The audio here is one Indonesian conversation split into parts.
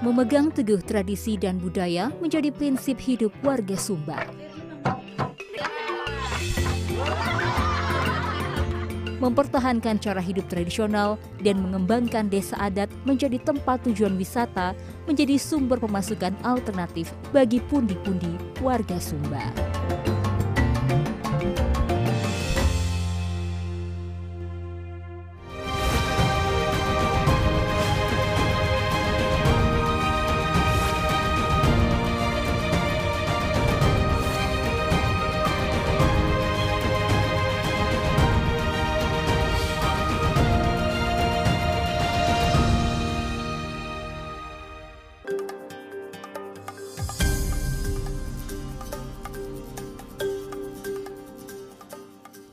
Memegang teguh tradisi dan budaya menjadi prinsip hidup warga Sumba. Mempertahankan cara hidup tradisional dan mengembangkan desa adat menjadi tempat tujuan wisata menjadi sumber pemasukan alternatif bagi pundi-pundi warga Sumba.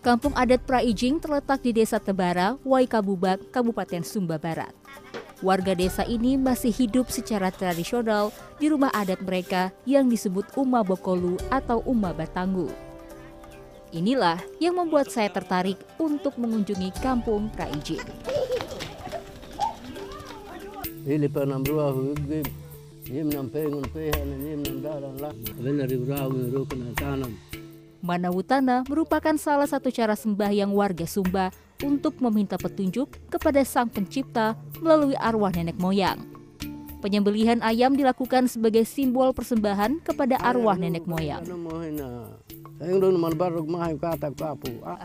Kampung adat Praijing terletak di Desa Tebara, Waikabubak, Kabupaten Sumba Barat. Warga desa ini masih hidup secara tradisional di rumah adat mereka yang disebut Uma Bokolu atau Uma Batanggu. Inilah yang membuat saya tertarik untuk mengunjungi Kampung Praijing. Tanam. Manawutana merupakan salah satu cara sembahyang warga Sumba untuk meminta petunjuk kepada Sang Pencipta melalui arwah nenek moyang. Penyembelihan ayam dilakukan sebagai simbol persembahan kepada arwah nenek moyang.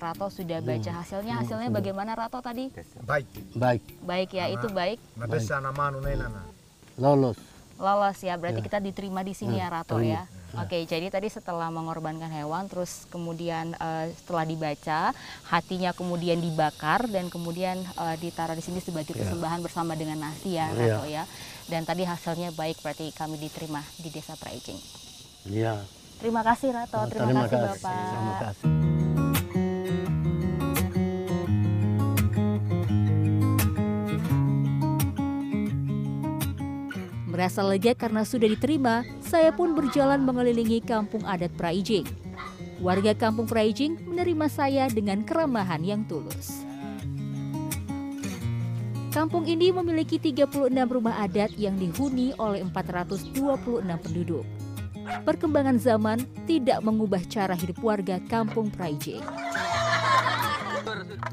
Rato sudah baca hasilnya. Hasilnya bagaimana Rato tadi? Baik. Baik, Baik ya, itu baik. Anu nena. lolos. Lolos ya, berarti kita diterima di sini ya Rato terima. ya. Oke, jadi tadi setelah mengorbankan hewan, terus kemudian eh, setelah dibaca, hatinya kemudian dibakar dan kemudian eh, ditaruh di sini sebagai persembahan bersama dengan nasi ya, Rato ya. Dan tadi hasilnya baik, berarti kami diterima di Desa Praijing. Ya, Terima kasih Rato, terima, kasih Bapak. Terima kasih. Merasa lega karena sudah diterima, saya pun berjalan mengelilingi kampung adat Praijing. Warga kampung Praijing menerima saya dengan keramahan yang tulus. Kampung ini memiliki 36 rumah adat yang dihuni oleh 426 penduduk. Perkembangan zaman tidak mengubah cara hidup warga kampung Praijing.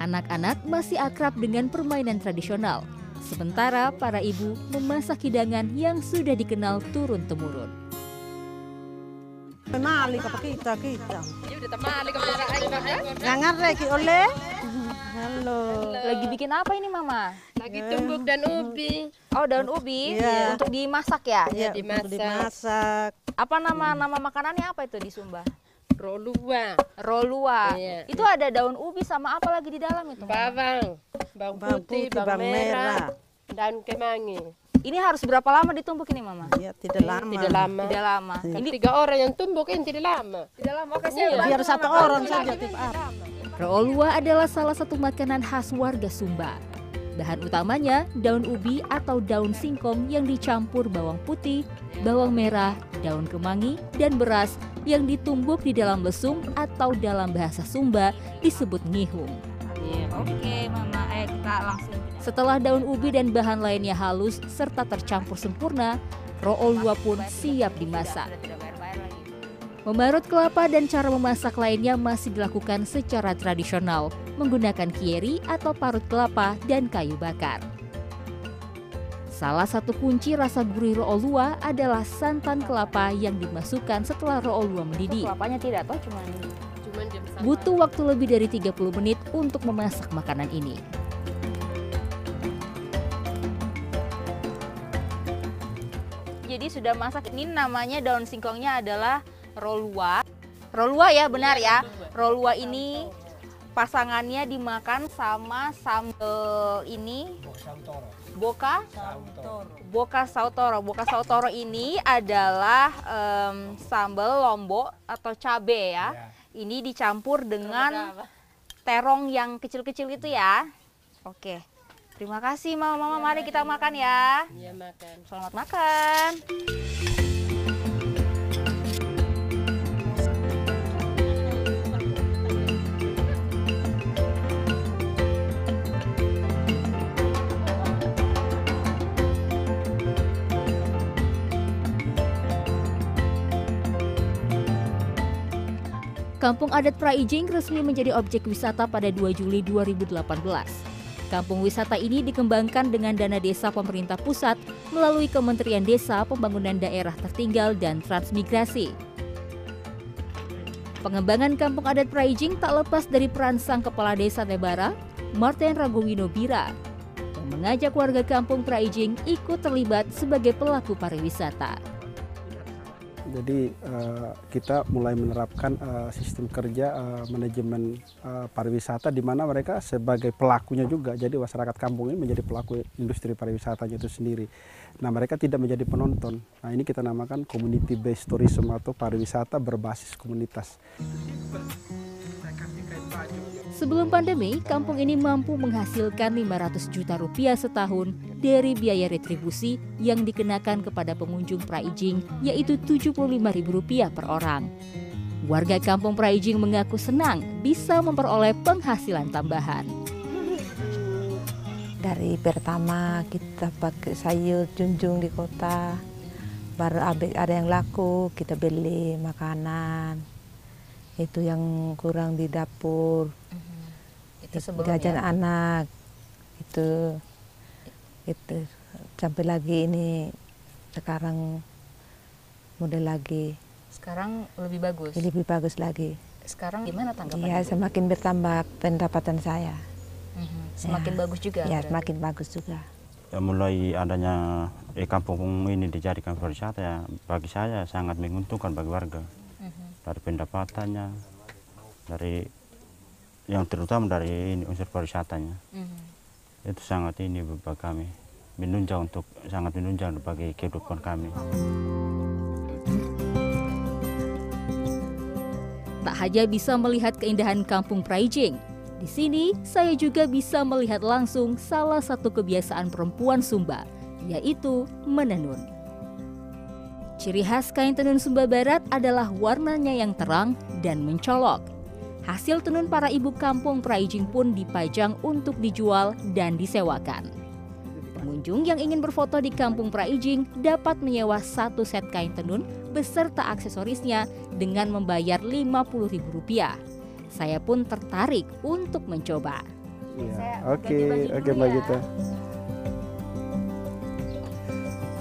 Anak-anak masih akrab dengan permainan tradisional, sementara para ibu memasak hidangan yang sudah dikenal turun-temurun. Mali ka kita kita. Ngangar lagi oleh. Halo. Lagi bikin apa ini Mama? Lagi tumbuk dan ubi. Oh, daun ubi Iya. untuk dimasak ya? Ya, dimasak. dimasak. Apa nama nama makanannya apa itu di Sumba? Rolua, Rolua. Iya. Itu ada daun ubi sama apa lagi di dalam itu? Bawang, bawang Bawang putih, putih, bawang bawang merah, merah. daun kemangi. Ini harus berapa lama ditumbuk ini, Mama? Ya, tidak lama. Tidak lama. Tidak lama. Kan Ini tiga orang yang tumbuk ini tidak lama. tidak lama. Oke, Biar satu orang saja tiap. Roolua adalah salah satu makanan khas warga Sumba. Bahan utamanya daun ubi atau daun singkong yang dicampur bawang putih, bawang merah, daun kemangi, dan beras yang ditumbuk di dalam lesung atau dalam bahasa Sumba disebut ngihung. Oke, Mama. Eh, kita langsung. Setelah daun ubi dan bahan lainnya halus serta tercampur sempurna, roolua pun siap dimasak. Memarut kelapa dan cara memasak lainnya masih dilakukan secara tradisional, menggunakan kieri atau parut kelapa dan kayu bakar. Salah satu kunci rasa gurih roolua adalah santan kelapa yang dimasukkan setelah roolua mendidih. Kelapanya tidak toh, cuman Cuman besar. Butuh waktu lebih dari 30 menit untuk memasak makanan ini. Jadi sudah masak ini namanya daun singkongnya adalah rolua. Rolua ya benar ya. Rolua ini pasangannya dimakan sama sambal ini boka sautoro. Boka sautoro ini adalah em, sambal lombok atau cabe ya. Ini dicampur dengan terong yang kecil-kecil itu ya. Oke. Terima kasih Mama. Mama mari kita makan ya. Dia makan. Selamat makan. Kampung adat Praijing resmi menjadi objek wisata pada 2 Juli 2018. Kampung wisata ini dikembangkan dengan dana desa pemerintah pusat melalui Kementerian Desa Pembangunan Daerah Tertinggal dan Transmigrasi. Pengembangan kampung adat Praijing tak lepas dari peran sang kepala desa Tebara, Martin Ragowino Bira, yang mengajak warga kampung Praijing ikut terlibat sebagai pelaku pariwisata. Jadi eh, kita mulai menerapkan eh, sistem kerja eh, manajemen pariwisata di mana mereka sebagai pelakunya juga. Jadi masyarakat kampung ini menjadi pelaku industri pariwisatanya itu sendiri. Nah mereka tidak menjadi penonton. Nah ini kita namakan community based tourism atau pariwisata berbasis komunitas. Sebelum pandemi, kampung ini mampu menghasilkan 500 juta rupiah setahun dari biaya retribusi yang dikenakan kepada pengunjung Praijing, yaitu Rp75.000 per orang. Warga kampung Praijing mengaku senang bisa memperoleh penghasilan tambahan. Dari pertama kita pakai sayur junjung di kota, baru ada yang laku kita beli makanan. Itu yang kurang di dapur. Itu jajan anak itu itu sampai lagi ini sekarang model lagi Sekarang lebih bagus. lebih bagus lagi. Sekarang gimana tanggapan Ya Ibu? semakin bertambah pendapatan saya. Mhm. Semakin Ya. bagus juga. Ya berarti. semakin bagus juga. Ya, mulai adanya eh, kampung ini dijadikan pariwisata ya bagi saya sangat menguntungkan bagi warga. Dari pendapatannya dari yang terutama dari ini unsur pariwisatanya Mhm. itu sangat ini bagi kami menunjang untuk sangat menunjang bagi kehidupan kami. Tak hanya bisa melihat keindahan kampung Praijing, di sini saya juga bisa melihat langsung salah satu kebiasaan perempuan Sumba, yaitu menenun. Ciri khas kain tenun Sumba Barat adalah warnanya yang terang dan mencolok. Hasil tenun para ibu kampung Praijing pun dipajang untuk dijual dan disewakan. Pengunjung yang ingin berfoto di kampung Praijing dapat menyewa satu set kain tenun beserta aksesorisnya dengan membayar Rp50.000. Saya pun tertarik untuk mencoba. Iya. Oke, oke Mbak ya. Gita.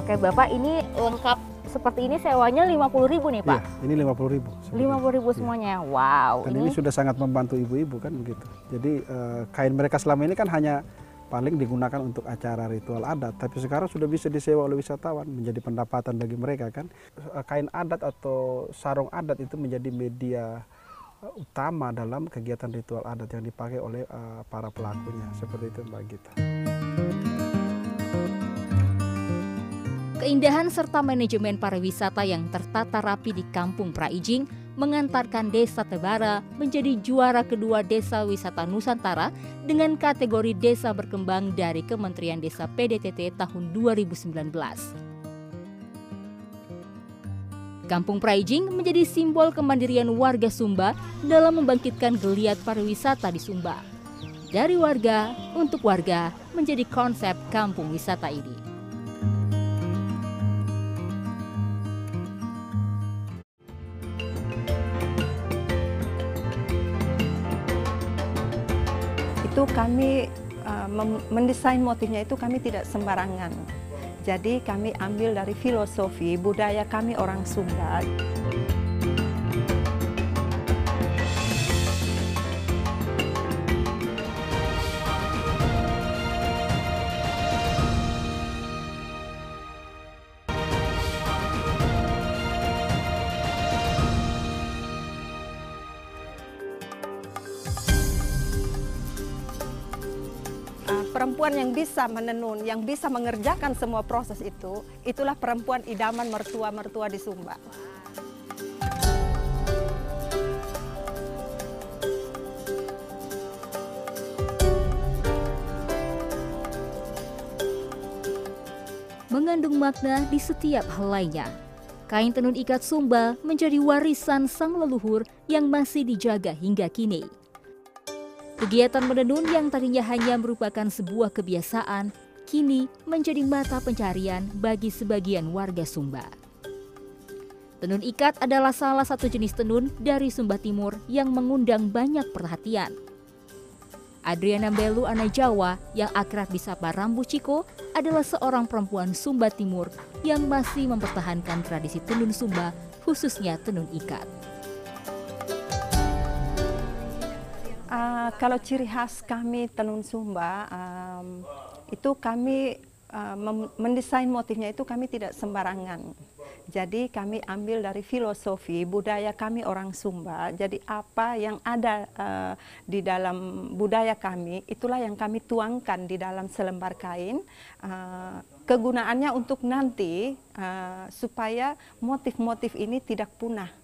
Oke, Bapak ini lengkap seperti ini sewanya Rp50.000 nih, Pak. Iya, ini 50.000. Rp50.000 semuanya. Wow, Dan ini, ini sudah sangat membantu ibu-ibu kan begitu. Jadi eh, kain mereka selama ini kan hanya paling digunakan untuk acara ritual adat, tapi sekarang sudah bisa disewa oleh wisatawan menjadi pendapatan bagi mereka kan. Eh, Kain adat atau sarung adat itu menjadi media eh, utama dalam kegiatan ritual adat yang dipakai oleh eh, para pelakunya. Seperti itu Mbak Gita. Keindahan serta manajemen pariwisata yang tertata rapi di Kampung Praijing mengantarkan Desa Tebara menjadi juara kedua Desa Wisata Nusantara dengan kategori Desa Berkembang dari Kementerian Desa PDTT tahun 2019. Kampung Praijing menjadi simbol kemandirian warga Sumba dalam membangkitkan geliat pariwisata di Sumba. Dari warga untuk warga menjadi konsep kampung wisata ini. Itu kami mem- mendesain motifnya itu kami tidak sembarangan. Jadi kami ambil dari filosofi budaya kami orang Sumba. Perempuan yang bisa menenun, yang bisa mengerjakan semua proses itu, itulah perempuan idaman mertua-mertua di Sumba. mengandung makna di setiap helainya. Kain tenun ikat Sumba menjadi warisan sang leluhur yang masih dijaga hingga kini. Kegiatan menenun yang tadinya hanya merupakan sebuah kebiasaan, kini menjadi mata pencarian bagi sebagian warga Sumba. Tenun ikat adalah salah satu jenis tenun dari Sumba Timur yang mengundang banyak perhatian. Adriana Belu anak Jawa yang akrab disapa Rambu Ciko adalah seorang perempuan Sumba Timur yang masih mempertahankan tradisi tenun Sumba khususnya tenun ikat. Uh, kalau ciri khas kami tenun Sumba um, itu kami uh, mendesain motifnya itu kami tidak sembarangan. Jadi kami ambil dari filosofi budaya kami orang Sumba. Jadi apa yang ada uh, di dalam budaya kami itulah yang kami tuangkan di dalam selembar kain. Uh, kegunaannya untuk nanti uh, supaya motif-motif ini tidak punah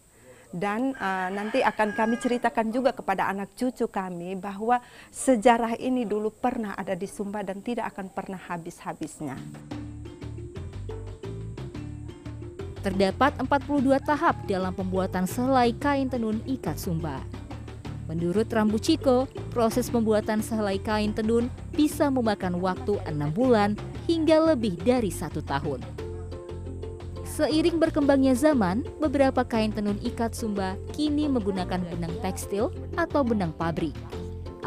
dan uh, nanti akan kami ceritakan juga kepada anak cucu kami bahwa sejarah ini dulu pernah ada di Sumba dan tidak akan pernah habis-habisnya. Terdapat 42 tahap dalam pembuatan selai kain tenun ikat Sumba. Menurut Rambu Ciko, proses pembuatan selai kain tenun bisa memakan waktu enam bulan hingga lebih dari satu tahun. Seiring berkembangnya zaman, beberapa kain tenun ikat Sumba kini menggunakan benang tekstil atau benang pabrik.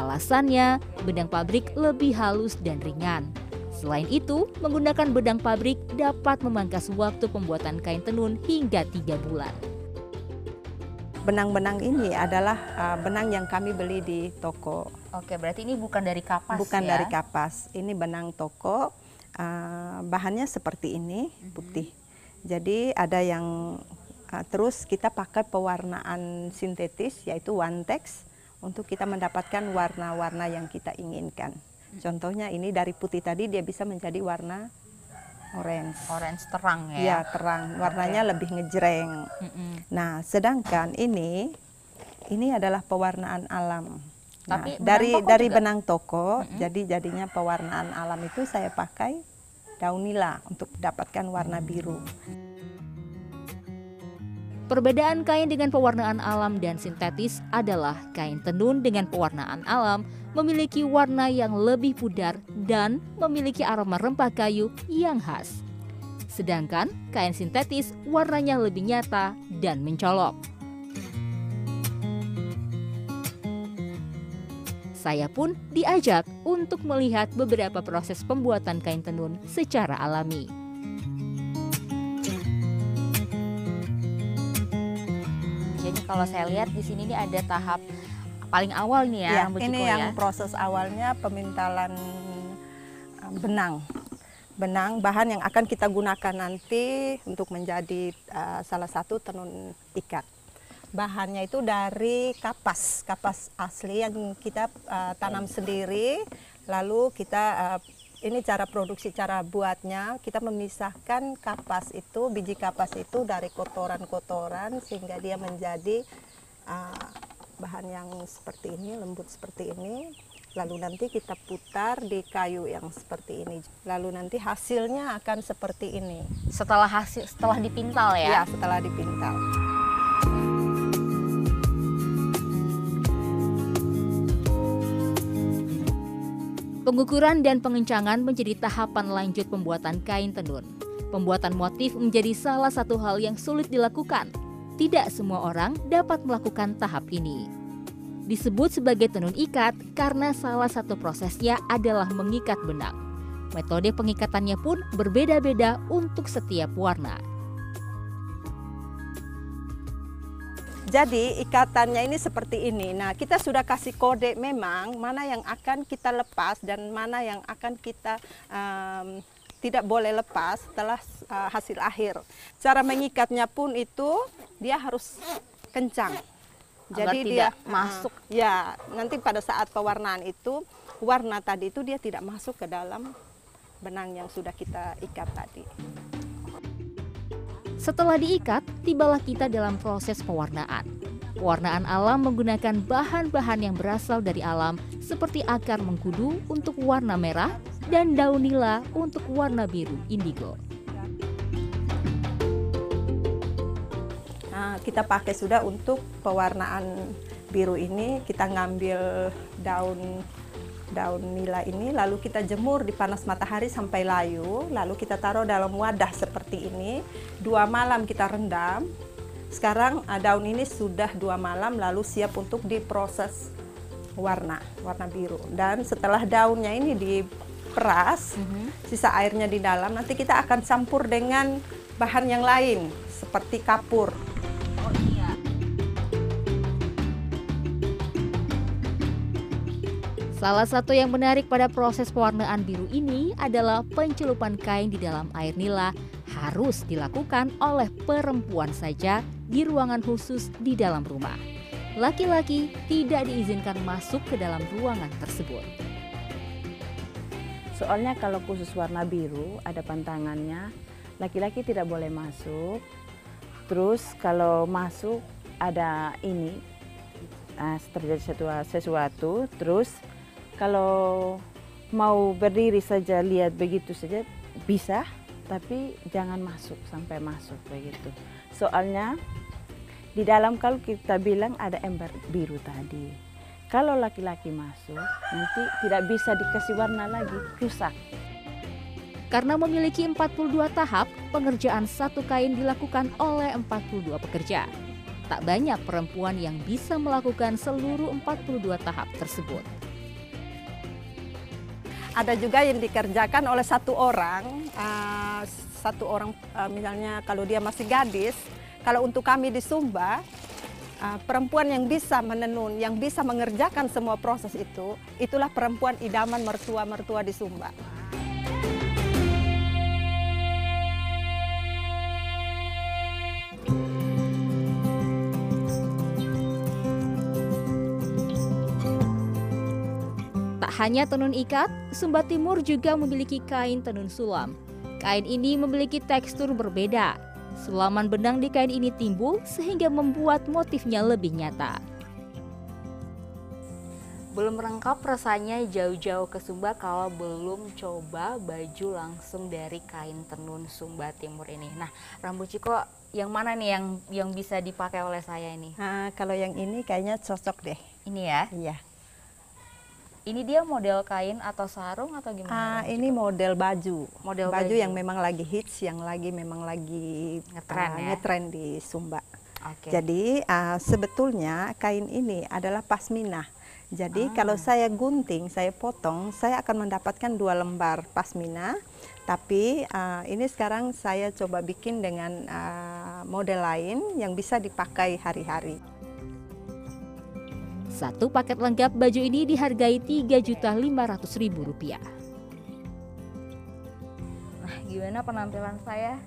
Alasannya, benang pabrik lebih halus dan ringan. Selain itu, menggunakan benang pabrik dapat memangkas waktu pembuatan kain tenun hingga tiga bulan. Benang-benang ini adalah uh, benang yang kami beli di toko. Oke, berarti ini bukan dari kapas Bukan ya? dari kapas. Ini benang toko. Uh, bahannya seperti ini, putih. Jadi ada yang uh, terus kita pakai pewarnaan sintetis yaitu one text untuk kita mendapatkan warna-warna yang kita inginkan. Contohnya ini dari putih tadi dia bisa menjadi warna orange. Orange terang ya? Iya terang, warnanya okay. lebih ngejreng. Mm -mm. Nah sedangkan ini ini adalah pewarnaan alam. Nah, Tapi dari dari juga? benang toko, mm -hmm. jadi jadinya pewarnaan alam itu saya pakai daun nila untuk dapatkan warna biru. Perbedaan kain dengan pewarnaan alam dan sintetis adalah kain tenun dengan pewarnaan alam memiliki warna yang lebih pudar dan memiliki aroma rempah kayu yang khas. Sedangkan kain sintetis warnanya lebih nyata dan mencolok. Saya pun diajak untuk melihat beberapa proses pembuatan kain tenun secara alami. Jadi kalau saya lihat di sini ini ada tahap paling awal nih ya, ya ini yang ya. proses awalnya pemintalan um, benang. Benang bahan yang akan kita gunakan nanti untuk menjadi uh, salah satu tenun ikat bahannya itu dari kapas, kapas asli yang kita uh, tanam sendiri. Lalu kita uh, ini cara produksi, cara buatnya kita memisahkan kapas itu, biji kapas itu dari kotoran-kotoran sehingga dia menjadi uh, bahan yang seperti ini, lembut seperti ini. Lalu nanti kita putar di kayu yang seperti ini. Lalu nanti hasilnya akan seperti ini. Setelah hasil, setelah dipintal ya? Ya, setelah dipintal. Pengukuran dan pengencangan menjadi tahapan lanjut pembuatan kain tenun. Pembuatan motif menjadi salah satu hal yang sulit dilakukan. Tidak semua orang dapat melakukan tahap ini. Disebut sebagai tenun ikat karena salah satu prosesnya adalah mengikat benang. Metode pengikatannya pun berbeda-beda untuk setiap warna. Jadi ikatannya ini seperti ini. Nah kita sudah kasih kode memang mana yang akan kita lepas dan mana yang akan kita um, tidak boleh lepas setelah uh, hasil akhir. Cara mengikatnya pun itu dia harus kencang. Jadi dia masuk. Uh, ya nanti pada saat pewarnaan itu warna tadi itu dia tidak masuk ke dalam benang yang sudah kita ikat tadi. Setelah diikat, tibalah kita dalam proses pewarnaan. Pewarnaan alam menggunakan bahan-bahan yang berasal dari alam seperti akar mengkudu untuk warna merah dan daun nila untuk warna biru indigo. Nah, kita pakai sudah untuk pewarnaan biru ini kita ngambil daun daun nila ini lalu kita jemur di panas matahari sampai layu lalu kita taruh dalam wadah seperti ini dua malam kita rendam Sekarang ah, daun ini sudah dua malam lalu siap untuk diproses warna, warna biru. Dan setelah daunnya ini diperas, sisa airnya di dalam, nanti kita akan campur dengan bahan yang lain seperti kapur. Salah satu yang menarik pada proses pewarnaan biru ini adalah pencelupan kain di dalam air nila harus dilakukan oleh perempuan saja di ruangan khusus di dalam rumah. Laki-laki tidak diizinkan masuk ke dalam ruangan tersebut. Soalnya kalau khusus warna biru ada pantangannya, laki-laki tidak boleh masuk. Terus kalau masuk ada ini ah, terjadi sesuatu, terus kalau mau berdiri saja lihat begitu saja bisa, tapi jangan masuk sampai masuk begitu. Soalnya di dalam kalau kita bilang ada ember biru tadi. Kalau laki-laki masuk, nanti tidak bisa dikasih warna lagi, rusak. Karena memiliki 42 tahap, pengerjaan satu kain dilakukan oleh 42 pekerja. Tak banyak perempuan yang bisa melakukan seluruh 42 tahap tersebut. Ada juga yang dikerjakan oleh satu orang, ah, satu orang ah, misalnya kalau dia masih gadis, kalau untuk kami di Sumba, ah, perempuan yang bisa menenun, yang bisa mengerjakan semua proses itu, itulah perempuan idaman mertua-mertua di Sumba. Tak hanya tenun ikat, Sumba Timur juga memiliki kain tenun sulam. Kain ini memiliki tekstur berbeda. Sulaman benang di kain ini timbul sehingga membuat motifnya lebih nyata. Belum lengkap rasanya jauh-jauh ke Sumba kalau belum coba baju langsung dari kain tenun Sumba Timur ini. Nah, Rambu Ciko yang mana nih yang yang bisa dipakai oleh saya ini? Ah, kalau yang ini kayaknya cocok deh. Ini ya. Iya. Ini dia model kain atau sarung atau gimana? Ah, Rambu ini model baju. Model baju baju. yang memang lagi hits, yang lagi memang lagi Ngetren ah, ya? ngetren di Sumba. Oke. Jadi ah, sebetulnya kain ini adalah pasmina. Jadi Ah. kalau saya gunting, saya potong, saya akan mendapatkan dua lembar pasmina. Tapi ah, ini sekarang saya coba bikin dengan ah, model lain yang bisa dipakai hari-hari. Satu paket lengkap baju ini dihargai Rp3.500.000. Nah, gimana penampilan saya?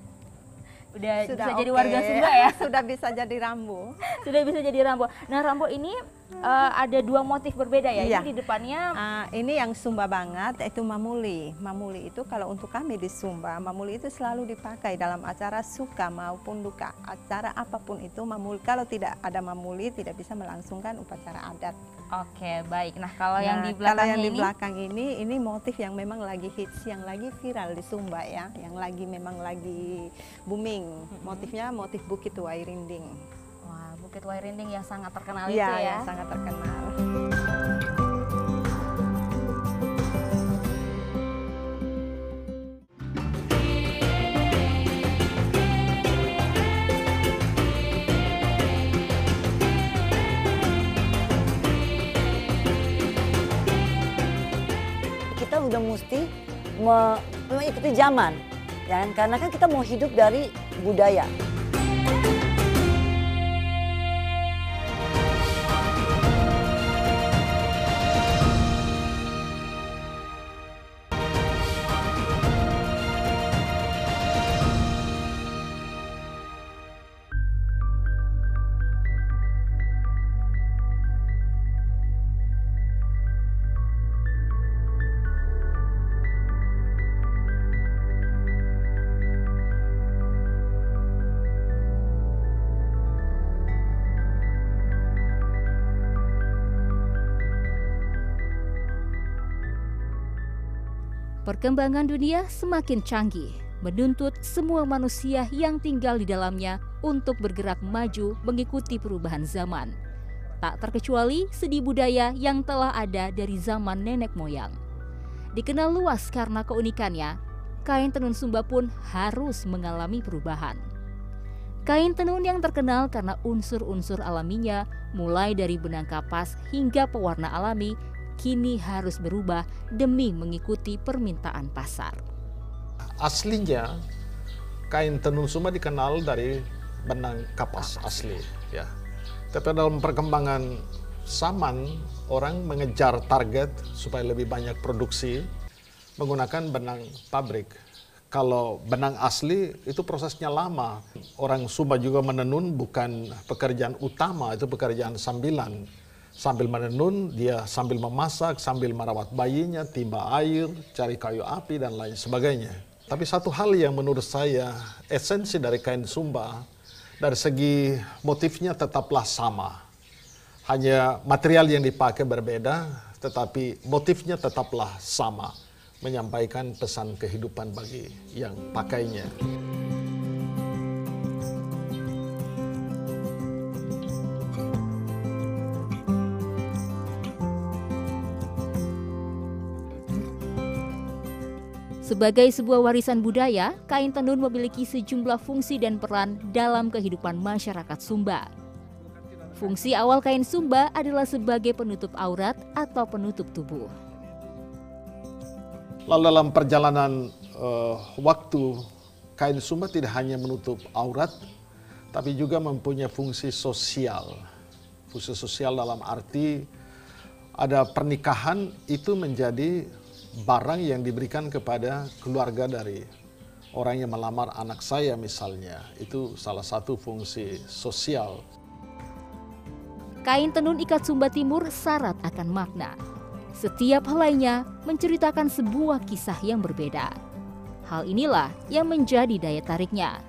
Udah Sudah bisa jadi oke. warga Sumba ya? Sudah bisa jadi rambu. Sudah bisa jadi rambo. Nah, rambo ini eh, ada dua motif berbeda ya. Iya. Ini di depannya Ah, ini yang Sumba banget itu mamuli. Mamuli itu kalau untuk kami di Sumba, mamuli itu selalu dipakai dalam acara suka maupun duka. Acara apa pun itu mamuli. Kalau tidak ada mamuli tidak bisa melangsungkan upacara adat. Oke, baik. Nah, kalau yang Nah, di kalau belakangnya yang di ini belakang ini ini motif yang memang lagi hits, yang lagi viral di Sumba ya, yang lagi memang lagi booming. Motifnya motif Bukit Wairinding. Wah, Bukit Wairinding yang sangat terkenal Iya, itu ya. yang sangat terkenal. kita udah mesti me- mengikuti zaman ya kan? karena kan kita mau hidup dari budaya Perkembangan dunia semakin canggih, menuntut semua manusia yang tinggal di dalamnya untuk bergerak maju mengikuti perubahan zaman. Tak terkecuali seni budaya yang telah ada dari zaman nenek moyang. Dikenal luas karena keunikannya, kain tenun Sumba pun harus mengalami perubahan. Kain tenun yang terkenal karena unsur-unsur alaminya, mulai dari benang kapas hingga pewarna alami, kini harus berubah demi mengikuti permintaan pasar. Aslinya kain tenun Sumba dikenal dari benang kapas asli ya. Tapi dalam perkembangan zaman orang mengejar target supaya lebih banyak produksi menggunakan benang pabrik. Kalau benang asli itu prosesnya lama. Orang Sumba juga menenun bukan pekerjaan utama, itu pekerjaan sambilan. Sambil menenun, dia sambil memasak, sambil merawat bayinya, timba air, cari kayu api, dan lain sebagainya. Tapi satu hal yang menurut saya esensi dari kain Sumba, dari segi motifnya tetaplah sama. Hanya material yang dipakai berbeda, tetapi motifnya tetaplah sama menyampaikan pesan kehidupan bagi yang pakainya. Sebagai sebuah warisan budaya, kain tenun memiliki sejumlah fungsi dan peran dalam kehidupan masyarakat Sumba. Fungsi awal kain Sumba adalah sebagai penutup aurat atau penutup tubuh. Lalu dalam perjalanan uh, waktu, kain Sumba tidak hanya menutup aurat, tapi juga mempunyai fungsi sosial. Fungsi sosial dalam arti ada pernikahan itu menjadi barang yang diberikan kepada keluarga dari orang yang melamar anak saya misalnya. Itu salah satu fungsi sosial. Kain tenun ikat Sumba Timur syarat akan makna. Setiap helainya menceritakan sebuah kisah yang berbeda. Hal inilah yang menjadi daya tariknya.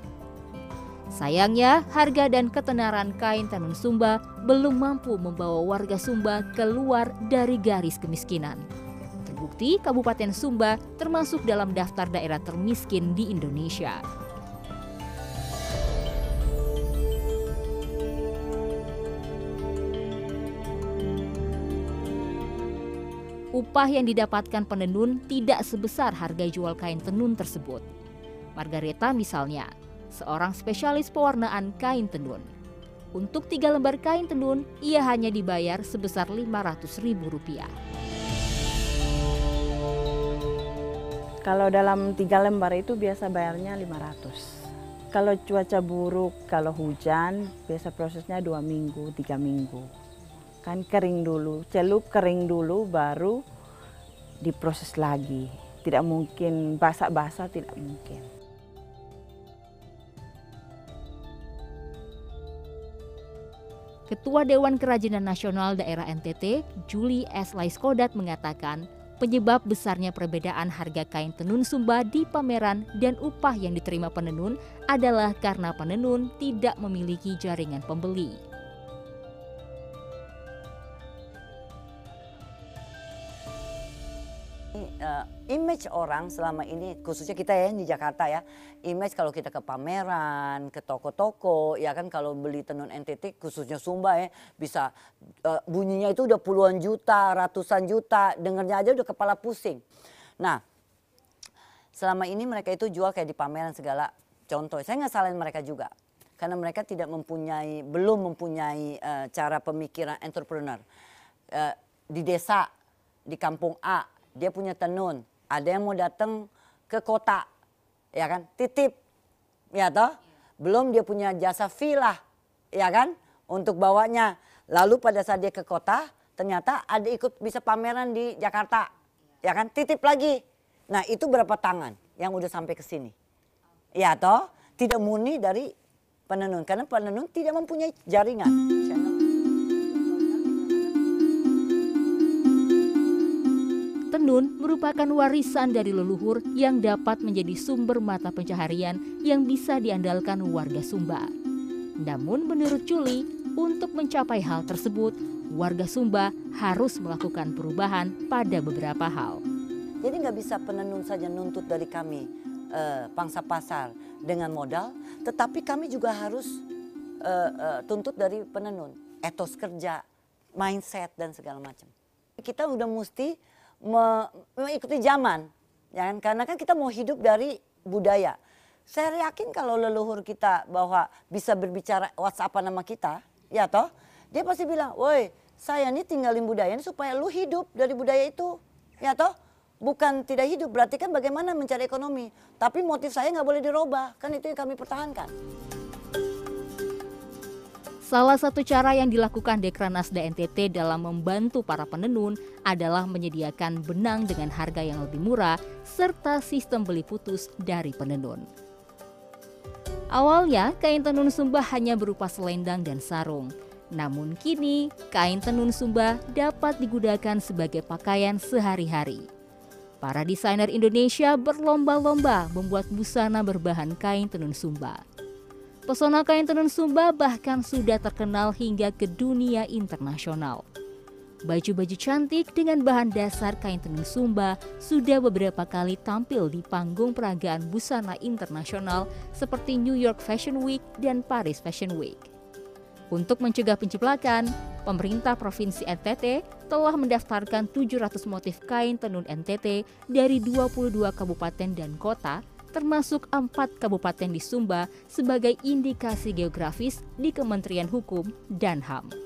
Sayangnya, harga dan ketenaran kain tenun Sumba belum mampu membawa warga Sumba keluar dari garis kemiskinan. Terbukti Kabupaten Sumba termasuk dalam daftar daerah termiskin di Indonesia. Upah yang didapatkan penenun tidak sebesar harga jual kain tenun tersebut. Margareta misalnya, seorang spesialis pewarnaan kain tenun. Untuk tiga lembar kain tenun, ia hanya dibayar sebesar Rp500.000. Kalau dalam tiga lembar itu biasa bayarnya 500. Kalau cuaca buruk, kalau hujan, biasa prosesnya dua minggu, tiga minggu. Kan kering dulu, celup kering dulu, baru diproses lagi. Tidak mungkin basah-basah, tidak mungkin. Ketua Dewan Kerajinan Nasional Daerah NTT, Juli S. Laiskodat mengatakan, penyebab besarnya perbedaan harga kain tenun Sumba di pameran dan upah yang diterima penenun adalah karena penenun tidak memiliki jaringan pembeli. Uh, image orang selama ini khususnya kita ya di Jakarta ya image kalau kita ke pameran ke toko-toko ya kan kalau beli tenun NTT khususnya Sumba ya bisa uh, bunyinya itu udah puluhan juta ratusan juta dengernya aja udah kepala pusing. Nah selama ini mereka itu jual kayak di pameran segala contoh. Saya nggak salahin mereka juga karena mereka tidak mempunyai belum mempunyai uh, cara pemikiran entrepreneur. Uh, di desa di kampung A dia punya tenun. Ada yang mau datang ke kota, ya kan? Titip, ya toh? Belum dia punya jasa villa, ya kan? Untuk bawanya. Lalu pada saat dia ke kota, ternyata ada ikut bisa pameran di Jakarta, ya kan? Titip lagi. Nah itu berapa tangan yang udah sampai ke sini? Ya toh? Tidak murni dari penenun, karena penenun tidak mempunyai jaringan. Tenun merupakan warisan dari leluhur yang dapat menjadi sumber mata pencaharian yang bisa diandalkan warga Sumba. Namun menurut Juli, untuk mencapai hal tersebut, warga Sumba harus melakukan perubahan pada beberapa hal. Jadi nggak bisa penenun saja nuntut dari kami eh, pangsa pasar dengan modal, tetapi kami juga harus eh, eh, tuntut dari penenun etos kerja, mindset dan segala macam. Kita udah mesti mengikuti zaman, ya kan? Karena kan kita mau hidup dari budaya. Saya yakin kalau leluhur kita bahwa bisa berbicara WhatsApp nama kita, ya toh, dia pasti bilang, woi saya ini tinggalin budaya ini supaya lu hidup dari budaya itu, ya toh. Bukan tidak hidup, berarti kan bagaimana mencari ekonomi. Tapi motif saya nggak boleh dirubah, kan itu yang kami pertahankan. Salah satu cara yang dilakukan Dekranasda NTT dalam membantu para penenun adalah menyediakan benang dengan harga yang lebih murah serta sistem beli putus dari penenun. Awalnya, kain tenun Sumba hanya berupa selendang dan sarung. Namun kini, kain tenun Sumba dapat digunakan sebagai pakaian sehari-hari. Para desainer Indonesia berlomba-lomba membuat busana berbahan kain tenun Sumba. Pesona kain tenun Sumba bahkan sudah terkenal hingga ke dunia internasional. Baju-baju cantik dengan bahan dasar kain tenun Sumba sudah beberapa kali tampil di panggung peragaan busana internasional seperti New York Fashion Week dan Paris Fashion Week. Untuk mencegah penciplakan, pemerintah Provinsi NTT telah mendaftarkan 700 motif kain tenun NTT dari 22 kabupaten dan kota termasuk empat kabupaten di Sumba sebagai indikasi geografis di Kementerian Hukum dan HAM.